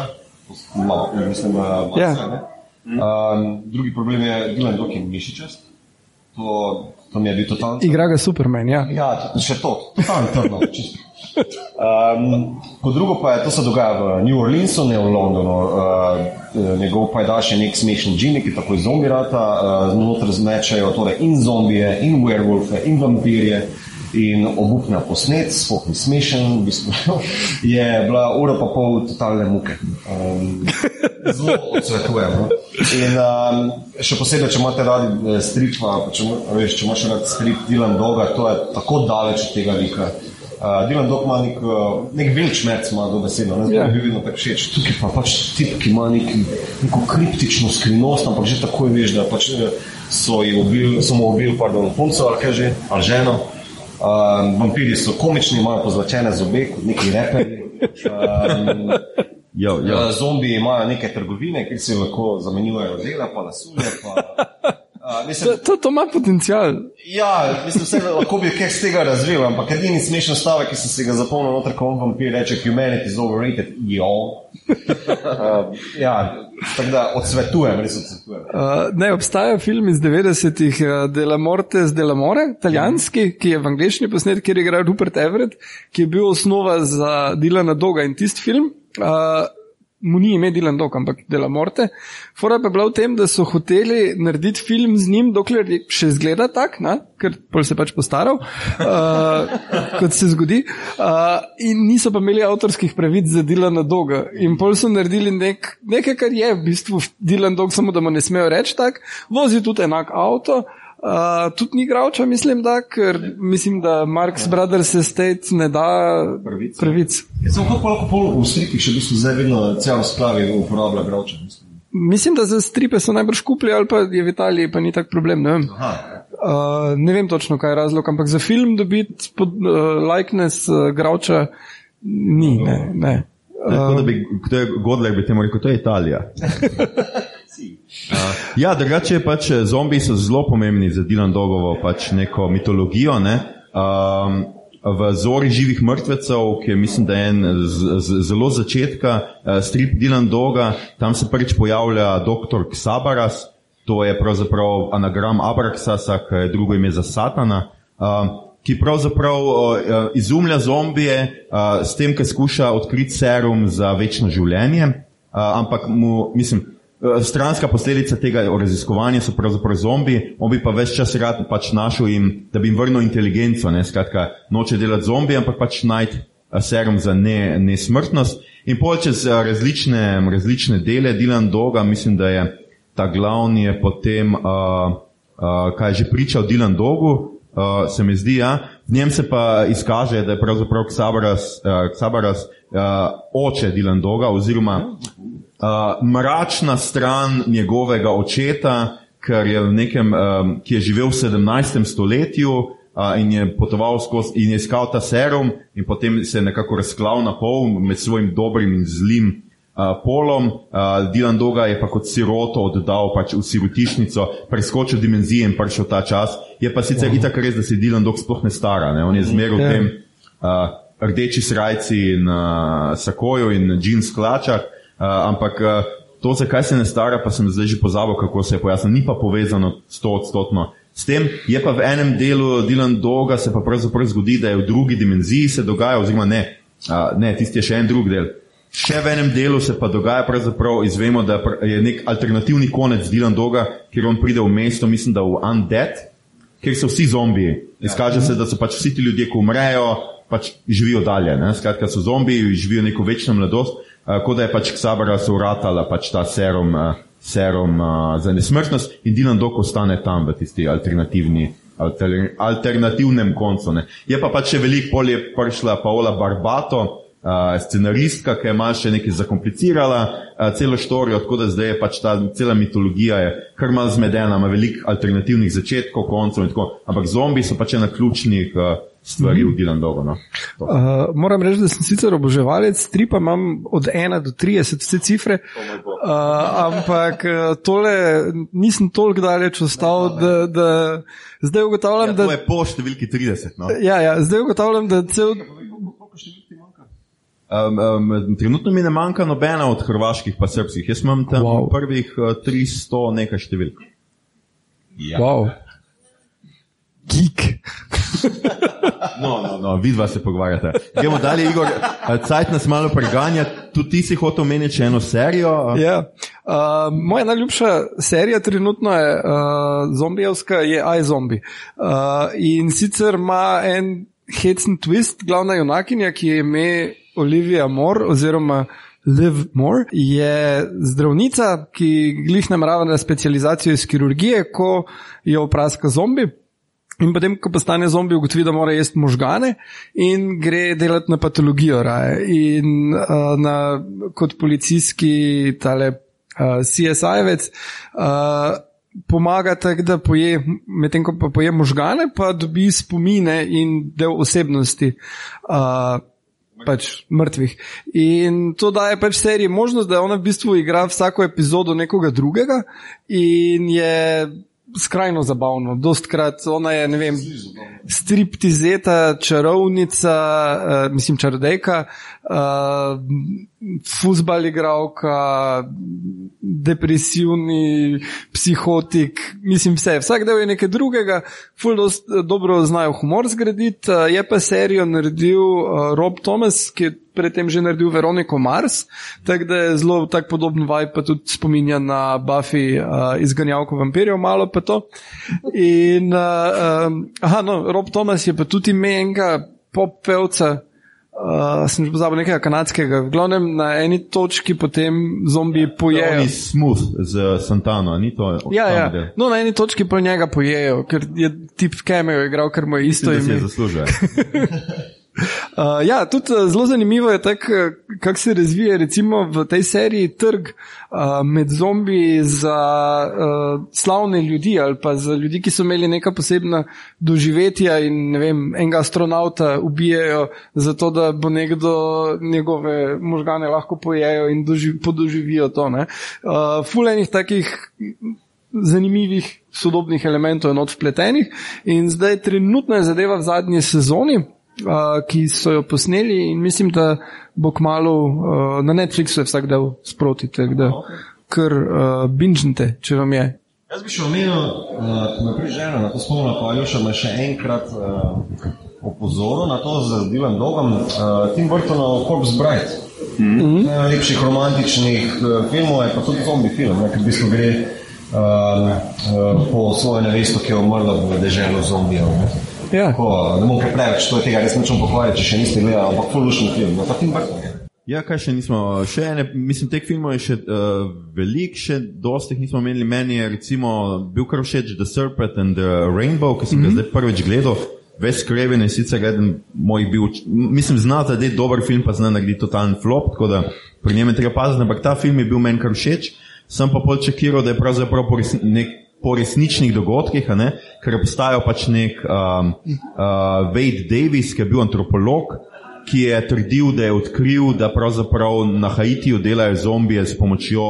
malo, mislim, da ima ja. vse. Um, drugi problem je Dylan Dog in mišičast. To, to mi je bil totalno. Igra ga Superman, ja. Ja, še to. Totalno, totalno, čisto. Um, kot drugo pa je, to se dogaja v New Orleansu, ne v Londonu. Uh, njegov pajdaš je nek smešen džini, ki tako zombirata, uh, znotraj zmečajo torej in zombije, in werewolfe, in vampirje. In obupna posnet, spoh ni smešen, v bistvu je bila ura pa pol totalne muke. Um, zelo odsvetujem. No? In um, še posebej, če imate radi eh, strip, pa če, veš, če imaš radi strip Dylan Doga, to je tako daleč od tega lika. Uh, Dylan Dog ima nek, uh, nek velik šmerc, ima do besede, ne znam, yeah. bi videl tako všeč. Tukaj pa pač tip, ki ima nek, neko kriptično skrivnost, ampak že takoj veš, da pač eh, so jih ubili, samo ubili, pardon, punco ali kaže, ali ženo. Uh, vampiri so komični, imajo pozlačene zobe, kot neki reperi. Um, Jo, jo. Uh, zombiji imajo neke trgovine, kjer si lahko zamenjujejo dela, pa nasuje. Pa, uh, mislim, To, to, to ima potencial. ja, mislim, vse, lahko bi kaj z tega razvil, ampak edini smešen stavek, ki sem si ga zapomnil, noter, ko on vampir reče: Humanity is overrated, jo. Uh, ja, tako da odsvetujem, res odsvetujem. Uh, ne, obstaja film iz 90-ih, uh, De la Morte z De la More, italijanski, ki je v angleščini posnet, kjer igra Rupert Everett, ki je bil osnova za Dilana Doga in tisti film. Uh, mu ni ime Dilan Dog, ampak De la Morte. Fora pa je bila v tem, da so hoteli narediti film z njim, dokler še zgleda tak, ne? ker pol se pač postaral, uh, kot se zgodi. Uh, in niso pa imeli avtorskih pravic za Dilana Doga. In pol so naredili nek, nekaj, kar je v bistvu Dilan Dog, samo da mu ne smejo reči tak, vozi tudi enak avto. Uh, tudi ni gravča, mislim, da, ker mislim, da Marx Brothers Estate ne da Pravic. pravic. Jaz sem kako lahko pol v stripih še v bistvu zdaj vedno cel splavi uporablja gravča. mislim. Mislim, da za stripe so najbrž kupili, ali pa je v Italiji pa ni tak problem. Ne vem, Aha, uh, ne vem točno, kaj je razlog, ampak za film dobiti pod, uh, likeness uh, gravča ni. Ne, ne. Tako da bi, to je Godler bi temu rekel, to je Italija. Ja, drugače je pač eh, zombiji so zelo pomembni za Dilan Dogovo pač neko mitologijo. Ne? Um, v Zori živih mrtvecev, ki je mislim, da je en z, z, zelo začetka uh, strip Dilan Doga, tam se prvič pojavlja dr. Ksabaras, to je pravzaprav anagram Abraxasa, ki je drugo ime za Satana. Um, ki pravzaprav uh, izumlja zombije uh, s tem, ker skuša odkriti serum za večno življenje, uh, ampak mu, mislim, stranska posledica tega raziskovanja so pravzaprav zombiji, on bi pa več čas rad pač našel jim, da bi jim vrnil inteligenco, ne, skratka, noče delati zombije, ampak pač najti uh, serum za ne, nesmrtnost. In pol čez uh, različne, različne dele Dilan Doga, mislim, da je ta glavni je potem, uh, uh, kaj je že pričal Dilan Dogu, Uh, se mi zdi, ja. v njem se pa izkaže, da je pravzaprav Ksabaras, uh, Ksabaras uh, oče Dilan Doga oziroma uh, mračna stran njegovega očeta, ker je v nekem, um, ki je živel v 17. stoletju uh, in je potoval skozi in je iskal ta serum in potem se je nekako razklal na pol med svojim dobrim in zlim uh, polom. Uh, Dilan Doga je pa kot siroto oddal pač v sirotišnico, preskočil dimenzije in prišel ta čas. Je pa sicer wow. itak res, da se Dilan Dog sploh ne stara, ne? on je zmeraj v Ja. tem uh, rdeči srajci in uh, sakoju in džins klačah, uh, ampak uh, to, zakaj se ne stara, pa sem zdaj že pozabil, kako se je pojasnil, ni pa povezano sto odstotno. S tem je pa v enem delu Dilan Doga se pa pravzaprav zgodi, da je v drugi dimenziji se dogaja, oziroma ne, uh, ne, tisti je še en drug del. Še v enem delu se pa dogaja, pravzaprav izvemo, da je nek alternativni konec Dilan Doga, kjer on pride v mesto, mislim, da v Undead, kjer so vsi zombiji. Izkaže se, da so pač vsi ti ljudje, ko umrejo, pač živijo dalje. Ne? Skratka, so zombiji, živijo neko večno mladost, kot da je pač Ksabara se uratala pač ta serum, uh, serum uh, za nesmrtnost in Dilan Dog ostane tam v tisti alternativni. Alter, alternativnem koncu. Ne. Je pa pač še veliko bolje prišla Paola Barbato, uh, scenaristka, ki je malo še nekaj zakomplicirala uh, celo štorijo, tako da zdaj je pač ta cela mitologija kar malo zmedena, ima veliko alternativnih začetkov, koncev in tako, ampak zombi so pač ena ključnih uh, stvari v Dilan Dogo. No. To. Uh, moram reči, da sem sicer oboževalec stripa, imam od 1 do 30 vse cifre, uh, ampak uh, tole nisem toliko daleč ostal, da, da zdaj ugotavljam, Ja, to da. je po številki 30. No. Ja, ja, zdaj ugotavljam, da cel. Um, um, trenutno mi ne manjka nobena od hrvaških pa srpskih. Jaz imam tam Wow. wow. prvih uh, 300 nekaj številk. Ja. Wow. Geek. No, no, no, vidva se pogovarjata. Gremo dalje, Igor. Cajt nas malo preganja. Tudi ti si hotel omeniti še eno serijo. Ja. Uh, moja najljubša serija trenutno je uh, zombijevska, je iZombie. Uh, in sicer ima en hecen twist, glavna junakinja, ki je ime Olivia Moore oziroma Liv Moore, je zdravnica, ki glih namerava na specializacijo iz kirurgije, ko jo opraska zombi. In potem, ko postane zombi, ugotovi, da mora jesti možgane in gre delati na patologijo. Raje. In uh, na, kot policijski tale uh, CSI-vec uh, pomaga tako, da poje, medtem ko pa poje možgane, pa dobi spomine in del osebnosti. Uh, pač mrtvih. In to daje pač seriji možnost, da ona v bistvu igra vsako epizodo nekoga drugega in je skrajno zabavno. Dostkrat ona je, ne vem, striptizeta, čarovnica, uh, mislim, čarodejka, uh, fuzbal igralka, depresivni, psihotik, mislim vse. Vsak del je nekaj drugega, ful dost, dobro znajo humor zgraditi. Uh, je pa serijo naredil uh, Rob Thomas, ki je predtem že naredil Veroniko Mars, tako da je zelo tak podoben vibe, pa tudi spominja na Buffy uh, izganjavko vampirjev, malo pa to. In, uh, um, aha, no, Rob Thomas je pa tudi ime enega pop pevca. Uh, sem že pozabil nekaj kanadskega. V glavnem na eni točki potem zombi pojejo. Ni smooth z Santano, ni to. Ja, ja. No, na eni točki pa njega pojejo, ker je tip cameo igral, ker mu je isto Mislim, da si ime. je zaslužil. Uh, ja, tudi uh, zelo zanimivo je, uh, kako se razvija recimo v tej seriji trg uh, med zombi za uh, slavne ljudi ali pa za ljudi, ki so imeli neka posebna doživetja in ne vem, enega astronauta ubijajo zato, da bo nekdo njegove možgane lahko pojejo in doživ, podoživijo to. Uh, Fulenih takih zanimivih sodobnih elementov je not vpletenih in zdaj trenutno je zadeva v zadnji sezoni. Uh, ki so jo posneli, in mislim, da bo kmalo uh, na Netflixu vsak del sproti, tako da kar uh, binžnite, če vam je. Jaz bi še omenil, da me prižena na to spomnil, pa Joša me še enkrat uh, opozoril na to z divjim dolgom. Uh, Tim Burtonov Corpse Bride. Mm -hmm. Najlepših romantičnih uh, filmov je pa tudi zombi film, ne, ker v bistvu gre uh, uh, po svojo nevesto, ki je umrla v deželu zombijev. Ja. Tako, ne bom preveč, je tega res nečem pohvaliti, če še niste gledali, ampak fulušen film. No, pa Tim Burton je. Ja, kaj še nismo, še ene, mislim, teh filmov je še uh, veliko, še dosti jih nismo imeli. Meni je recimo bil kar všeč The Serpent and the Rainbow, ki sem mm -hmm. ga zdaj prvič gledal. Ves Kreven je sicer eden mojih bil, mislim, zna zadeti dober film, pa zna narediti totalen flop, tako da pri njem je treba paziti, ampak ta film je bil meni kar všeč. Sem pa pol čekiral, da je pravzaprav nek, po resničnih dogodkih, a ne, ker obstajajo pač nek um, uh, Wade Davis, ki je bil antropolog, ki je trdil, da je odkril, da pravzaprav na Haitiju delajo zombije s pomočjo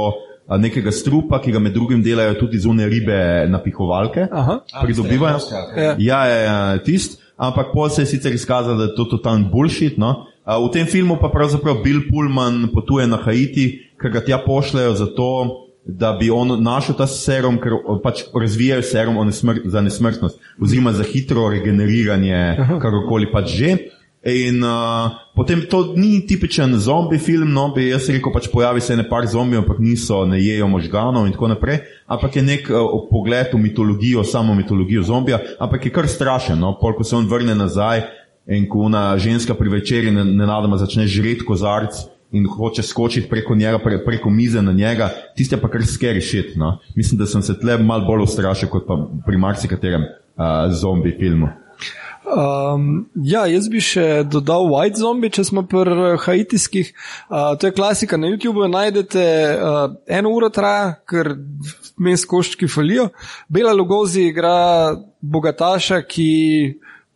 a, nekega strupa, ki ga med drugim delajo tudi zune ribe napihovalke. Aha. Pridobivajo. Ja. Ja, ja, ja tist. Ampak pol se je sicer izkazalo, da je to totalni bullshit. No? A, v tem filmu pa pravzaprav Bill Pullman potuje na Haiti, ker ga tja pošljajo zato, da bi on našel ta serum, ker pač razvijajo serum nesmr za nesmrtnost, oziroma za hitro regeneriranje, karkoli pač že. In uh, potem to ni tipičen zombi film, no bi jaz rekel, pač pojavi se ne par zombijev, ampak niso, ne jejo možganov in tako naprej, ampak je nek uh, pogled v mitologijo, samo mitologijo zombija, ampak je kar strašen, no, pol ko se on vrne nazaj in ko ona ženska pri večerji nenadoma začne žreti kozarc in hoče skočiti preko njega, pre, preko mize na njega, tiste pa kar scary shit, no. Mislim, da sem se tle mal bolj ustrašil kot pa pri marsikaterem uh, zombi filmu. Um, ja, jaz bi še dodal White Zombie, če smo pri uh, haitijskih. Uh, to je klasika, na YouTubu najdete uh, eno uro traja, ker mes koščki falijo. Bela Lugozi igra bogataša, ki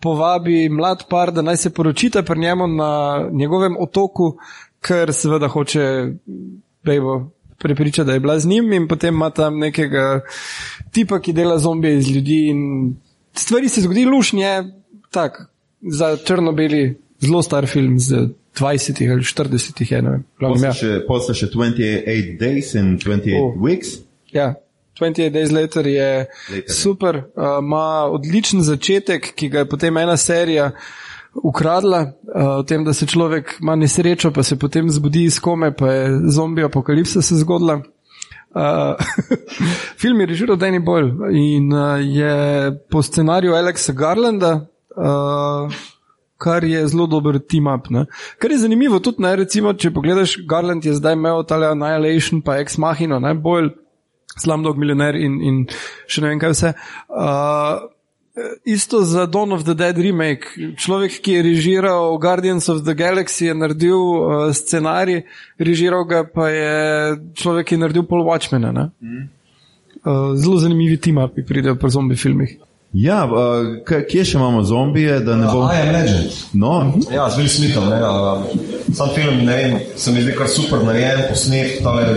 povabi mlad par, da naj se poročita pri njemu na njegovem otoku, ker seveda hoče bejbo prepričati, da je bila z njim in potem ima tam nekega tipa, ki dela zombije iz ljudi in stvari se zgodi lušnje, tak, za črno-beli, zelo star film z 20 ali 40, je, ne vem. Glavnem, ja. Posta še 28 days in 28 Oh. weeks. ja. 28 Days Later je Later, super, uh, ima odličen začetek, ki ga je potem ena serija ukradla, uh, o tem, da se človek ima nesrečo, pa se potem zbudi iz kome, pa je zombi apokalipsa se zgodila. Uh, film je režiral Danny Boyle in uh, je po scenariju Alexa Garlanda, uh, kar je zelo dober team-up. Kar je zanimivo tudi, ne, recimo, če pogledaš, Garland je zdaj imel tale Annihilation, pa Ex Machina, ne, Boyle, Slumdog Millionaire in, in še ne vem kaj vse. Uh, Isto za Dawn of the Dead remake. Človek, ki je režiral Guardians of the Galaxy, je naredil uh, scenarij, režiral ga pa je človek, ki je naredil Pol Watchmena. Mm. Uh, zelo zanimivi team-upi pridejo pri zombi filmih. Ja, uh, kje še imamo zombije? Bo... Uh, I am legend. No. Ja, z Will Smithom. Uh, sam film, ne vem, se mi zdi kar super narejen, posnet, tale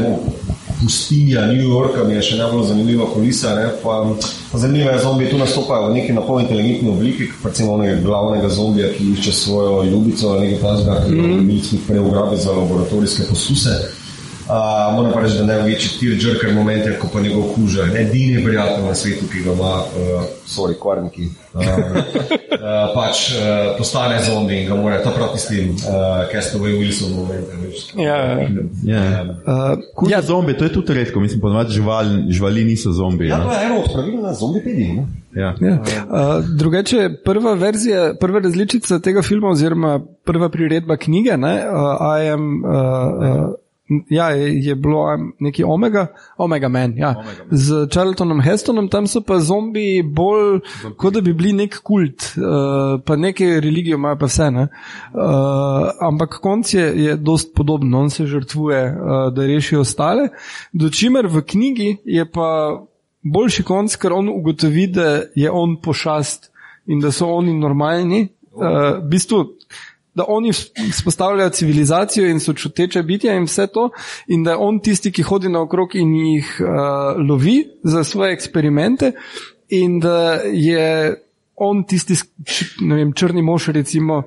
pustinja New Yorka mi je še najbolj zanimiva kulisa. Ne, pa, zanimivo je, zombi tu nastopajo v neki napol inteligentni obliki, predvsem onega glavnega zombija, ki išče svojo ljubico ali nekaj takega, ki mm -hmm. jih prej ugrabi za laboratorijske posuse. Uh, moram pa reči, da ne večji tir žrker moment, ko pa njegov kuža, edini prijatelj na svetu, ki ga ima, uh, sorry, kvarniki, uh, uh, pač uh, postane zombi in ga mora, to prav tistim, uh, Castaway Wilson moment. Ja, ja. Uh, ja, zombi, to je tudi redko, mislim, ponovadi živali, živali niso zombi. Ja, to je eno od pravil na zombi pedi. Ja. Ja. Uh, drugače, prva verzija, prva različica tega filma, oziroma prva priredba knjige, ne, uh, I am. Uh, uh, Ja, je, bilo neki Omega, Omega Man, ja. Omega Man. z Charltonom Hestonom, tam so pa zombiji bolj, Zombie. kot da bi bili nek kult, uh, pa neke religije imajo pa vse. Uh, ampak konc je, je dost podoben, on se žrtvuje, uh, da reši ostale. Dočimer v knjigi je pa boljši konc, ker on ugotovi, da je on pošast in da so oni normalni. Uh, v bistvu, da oni spostavljajo civilizacijo in so čuteče bitja in vse to, in da je on tisti, ki hodi naokrog in jih uh, lovi za svoje eksperimente, in da je on tisti, ne vem, črni mož, recimo,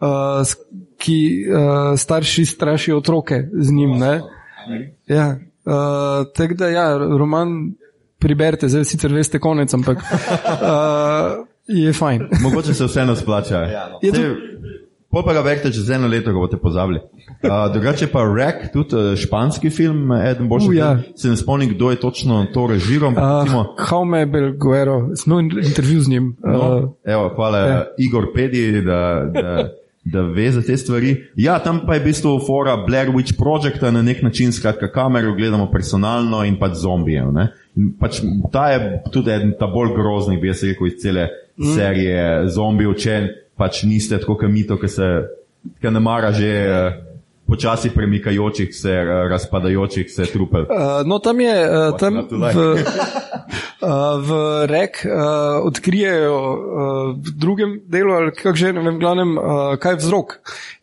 uh, ki uh, starši strašijo otroke z njim. Ja, uh, Tako da, ja, roman priberite, zdaj sicer veste konec, ampak uh, je fajn. Mogoče se vseeno splača. Ja, no. Pol pa ga verjete, čez eno leto ga boste pozabili. Uh, drugače pa Rek, tudi uh, španski film, eden boljši. Uh, ja. Se ne spomnim, kdo je točno to režiral. Jaume uh, Belguero, smo intervju z njim. Uh, no, evo, hvala, ja. Igor Pedi, da, da, da ve za te stvari. Ja, tam pa je v bistvu fora Blair Witch Project na nek način, skratka, kamero gledamo personalno in pač zombijev. Pač, ta je tudi eden ta bolj grozni, bi jaz rekel, iz cele mm. serije zombijev pač niste tako kot mito, ki se ki ne mara že. Uh, Počasi premikajočih se, uh, razpadajočih se trupel. Uh, no, tam je, uh, tam v, uh, v rek uh, odkrijejo uh, v drugem delu, ali kako že ne vem, glavnem, uh, kaj je vzrok.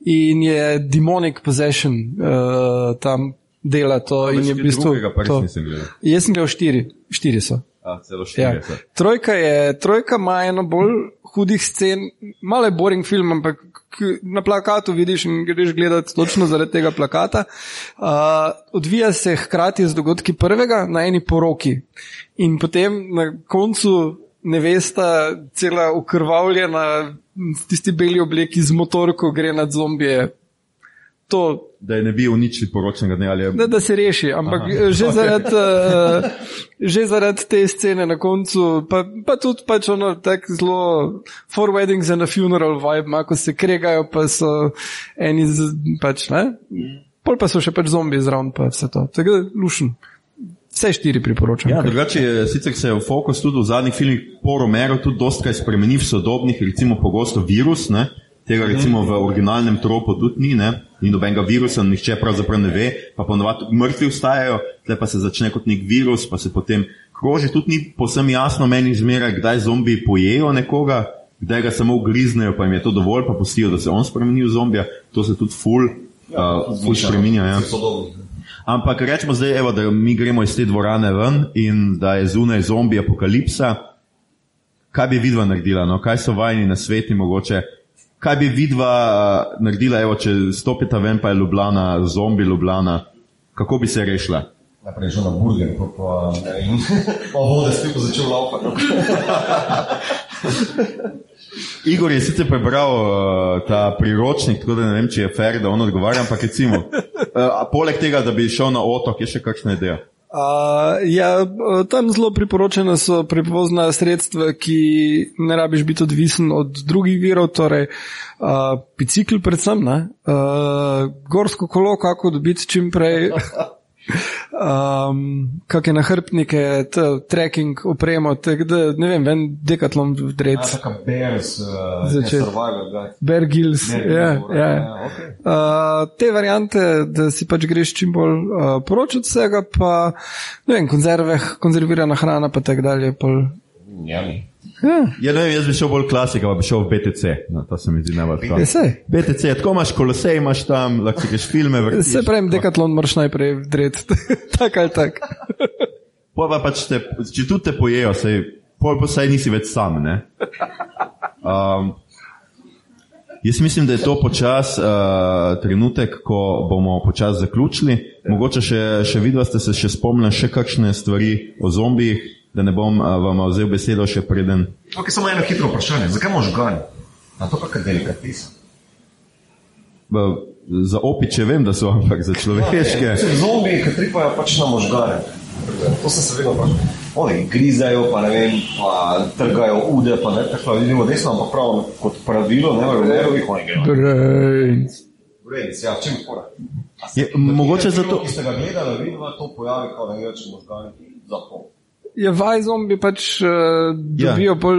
In je demonic possession uh, tam dela to. No, in je v bistvu. Jaz sem gledal štiri, štiri so. A, celo štiri. Ja. Trojka, je, trojka ima eno bolj hudih scen, malo je boring film, ampak na plakatu vidiš in greš gledati točno zaradi tega plakata. Uh, odvija se hkrati z dogodki prvega na eni poroki in potem na koncu nevesta, cela ukrvavljena, tisti beli obleki z motorko gre nad zombije to. Da je ne bi uničili poročnega dne je. Da, da se reši, ampak Aha, že, okay. zaradi, uh, že zaradi te scene na koncu, pa, pa tudi pač ono tako zelo for weddings and a funeral vibe, ko se kregajo, pa so eni z, pač ne. Pol pa so še pač zombi zraven, pa vse to. Tako da lušen. Vse štiri priporočam. Ja, drugače, sicer se je v fokus tudi v zadnjih filmih po Romero tudi dosta spremenil v sodobnih, recimo pogosto virus, ne? Tega recimo v originalnem tropu tudi ni, ne? ni nobenega virusa, nihče pravzaprav ne ve, pa ponovadi mrtvi vstajajo, tle pa se začne kot nek virus, pa se potem kroži, tudi ni posem jasno meni zmeraj, kdaj zombi pojejo nekoga, kdaj ga samo ugriznejo, pa jim je to dovolj, pa pustijo, da se on spremeni v zombija, to se tudi ful, ja, uh, ful spreminja. Ja. Ampak rečemo zdaj, evo, da mi gremo iz te dvorane ven in da je zunaj zombi apokalipsa. Kaj bi vidva naredila, no? kaj so vajni na sveti mogoče? Kaj bi vidva uh, naredila, evo, če stopita ven, pa je Ljubljana, zombi Ljubljana, kako bi se rešila? Najprej že na burger, pa pa in pa vode spet začel laupati. Igor je sicer prebral uh, ta priročnik, tako da ne vem, če je fair, da on odgovarja, ampak recimo, uh, poleg tega, da bi šel na otok, je še kakšna ideja? Uh, ja, tam zelo priporočena so prevozna sredstva, ki ne rabiš biti odvisen od drugih virov, torej uh, bicikl predvsem, uh, gorsko kolo, kako dobiti čim prej. um, kakšne nahrbnike, trekking, opremo, tako da ne vem, ven dekatlon vdrec. Ja, taka Bears, uh, survival, Bear Gills, ja, ja. Okay. Uh, te variante, da si pač greš čim bolj uh, proč od vsega, pa ne vem, konzerve, konzervirana hrana, pa tako dalje. Pol... Ja, Ja. Ja, ne vem, jaz bi šel bolj klasika, pa bi šel v BTC. No, to se mi zdi najbolj prav. BTC, tako imaš kolosej, imaš tam, lahko si greš filme. vrtiš. Se pravi, dekatlon moraš najprej vdreti. tak ali tak. Pol pa pač te, če tudi te pojejo, sej, pol pa saj nisi več sam. Ne? Um, jaz mislim, da je to počas uh, trenutek, ko bomo počasi zaključili. Mogoče še, še vidva ste se še spomnili še kakšne stvari o zombijih, da ne bom uh, vam vzel besedo še preden. Okay, samo eno hitro vprašanje. Zakaj možgani? A to pa kaj delikatis? Uh, za opiče vem, da so, ampak za človeške. Se zombiji, ki tripajo pač na možgane. To sem se vedno vprašal. Oni grizajo, pa ne vem, pa trgajo ude, pa ne tako vidimo desno, ampak prav kot pravilo, ne v Romerovih, oni grejo. Brains. Brains, ja, čem fora. Je, mogoče zato. Ki ste ga gledali, vidno to pojavi, kot da ne več možgani za pol. Je vaj zombi pač uh, dobijo ja. pol,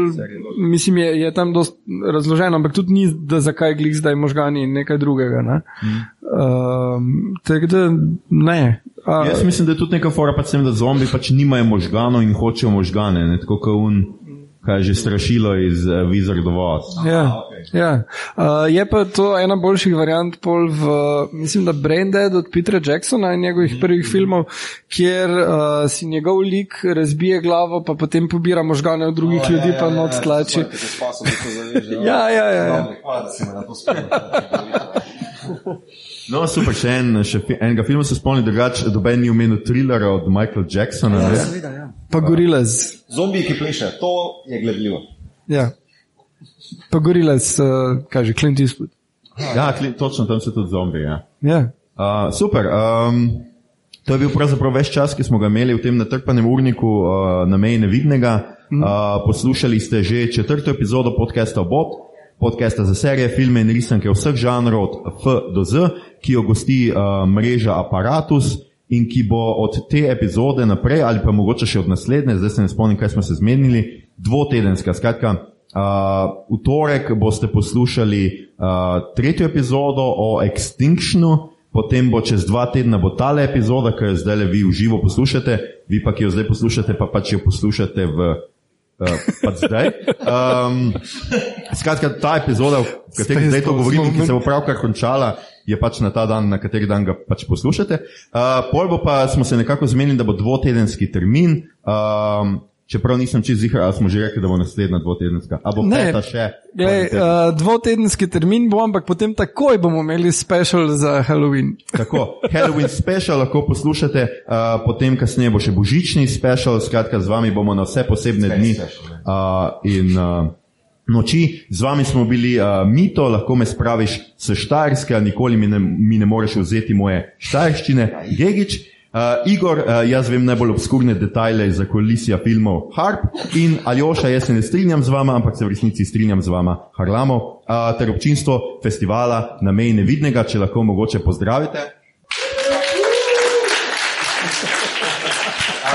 mislim, je, je tam dost razloženo, ampak tudi ni, da zakaj glih zdaj možgani in nekaj drugega. Ne? Mm. Uh, tako da ne. A, Jaz mislim, da je tudi neka fora, pač sem, da zombi pač nimajo možganov in hočejo možgane, ne? tako kot un, kaj že strašilo iz uh, Wizard of Oz. Ja, okej. ja. Uh, je pa to ena boljših variant pol v, mislim, da Braindead od Petra Jacksona in njegovih prvih filmov, kjer uh, si njegov lik razbije glavo, pa potem pobira možgane od drugih ljudi, pa not tlači. Ja, ja, ja, ja. Si me na to spomnil. No, super, še, en, še enega filma se spomnim, drugače, doben ni omenil thrillera od Michaela Jacksona. ne? Pa Gorillas. Zombiji, ki plešejo, to je gledljivo. Ja. Pa Gorillas, uh, kaže Clint Eastwood. Ja, kli- točno tam so tudi zombi. Ja. Ja. Uh, super. Um, to je bil pravzaprav več čas, ki smo ga imeli v tem natrpanem urniku uh, na meji nevidnega. Uh, poslušali ste že četrto epizodo podcasta Bot, podcasta za serije, filme in risanke vseh žanrov od F do Z, ki jo gosti uh, mreža Apparatus in ki bo od te epizode naprej, ali pa mogoče še od naslednje, zdaj se ne spomnim, kaj smo se zmenili, dvotedenska. Skratka, uh, v torek boste poslušali uh, tretjo epizodo o Extinctionu, potem bo čez dva tedna bo tale epizoda, ki jo zdaj le vi v živo poslušate, vi pa ki jo zdaj poslušate, pa pač jo poslušate v. Uh, pač zdaj. Um, skratka, ta epizoda, v kateri zdaj to govorim, ki se bo pravkar končala, je pač na ta dan, na kateri dan ga pač poslušate. Uh, pol bo pa smo se nekako zmenili, da bo dvotedenski termin. Um, čeprav nisem čez zihar, ali smo že rekli, da bo naslednja dvotedenska. A bo Ne. peta še? Glej, uh, dvotedenski termin bo, ampak potem takoj bomo imeli special za Halloween. Tako, Halloween special lahko poslušate, uh, potem kasneje bo še božični special, skratka z vami bomo na vse posebne Space dni special, uh, in uh, noči. Z vami smo bili uh, Mito, lahko me spraviš s Štajerske, a nikoli mi ne, mi ne moreš vzeti moje štajerščine, Gegič. Uh, Igor, uh, jaz vem najbolj obskurne detajle iz koalisija filmov Harp in Aljoša, jaz se ne strinjam z vama, ampak se v resnici strinjam z vama, Harlamo, uh, ter občinstvo festivala na meji nevidnega, če lahko mogoče pozdravite.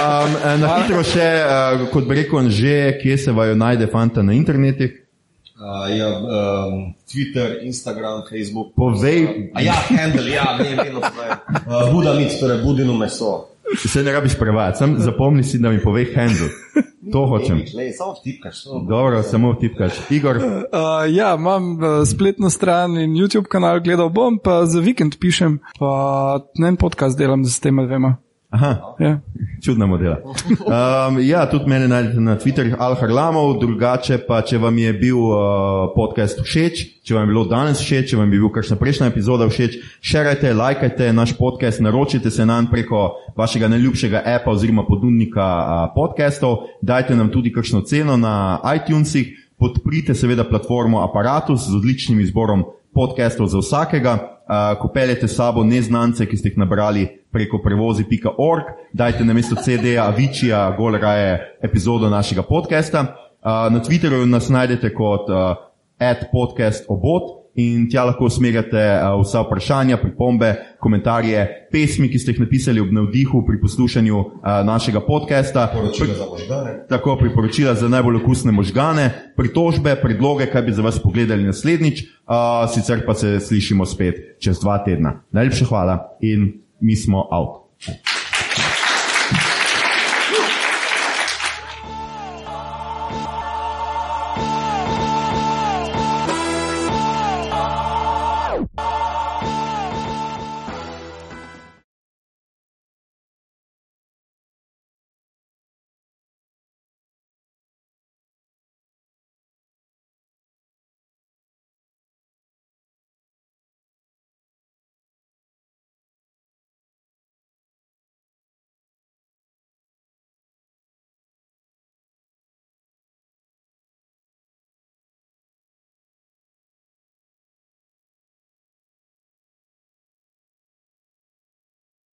Um, eh, na hitro še, uh, kot bi rekel, že kje se vajo najde fanta na internetu. Uh, ja, um, Twitter, Instagram, Facebook. Povej, A ja, handle, ja, ne, vedno povem. Uh, Buda mit, torej budino meso. se ne rabiš prevajati, sam zapomni si, da mi povej handle. To hočem. Lej, samo vtipkaš. to. Dobro, samo vtipkaš. Igor, Uh, ja, imam uh, spletno stran in YouTube kanal, gledal bom, pa za vikend pišem, pa en podcast delam z tema dvema. Aha, Ja. čudna modela. Um, ja, tudi mene najdete na Twitterju Alharlamov, drugače pa, če vam je bil uh, podcast všeč, če vam je bilo danes všeč, če vam je bil kakšna prejšnja epizoda všeč, šerajte, lajkajte naš podcast, naročite se nam preko vašega najljubšega appa oziroma ponudnika uh, podcastov, dajte nam tudi kakšno ceno na iTunesih, podprite seveda platformo Apparatus z odličnim izborom podcastov za vsakega. Uh, ko peljete s sabo neznance, ki ste jih nabrali preko prevozi.org, dajte na mesto CD-ja, Avičija, gol raje epizodo našega podcasta. Uh, na Twitterju nas najdete kot uh, podcast obot in tja lahko usmerjate uh, vsa vprašanja, pripombe, komentarje, pesmi, ki ste jih napisali ob navdihu pri poslušanju uh, našega podcasta. Poročilo za možgane. Tako priporočila za najbolj okusne možgane, pritožbe, predloge, kaj bi za vas pogledali naslednjič, uh, sicer pa se slišimo spet čez dva tedna. Najlepša hvala in mi smo out.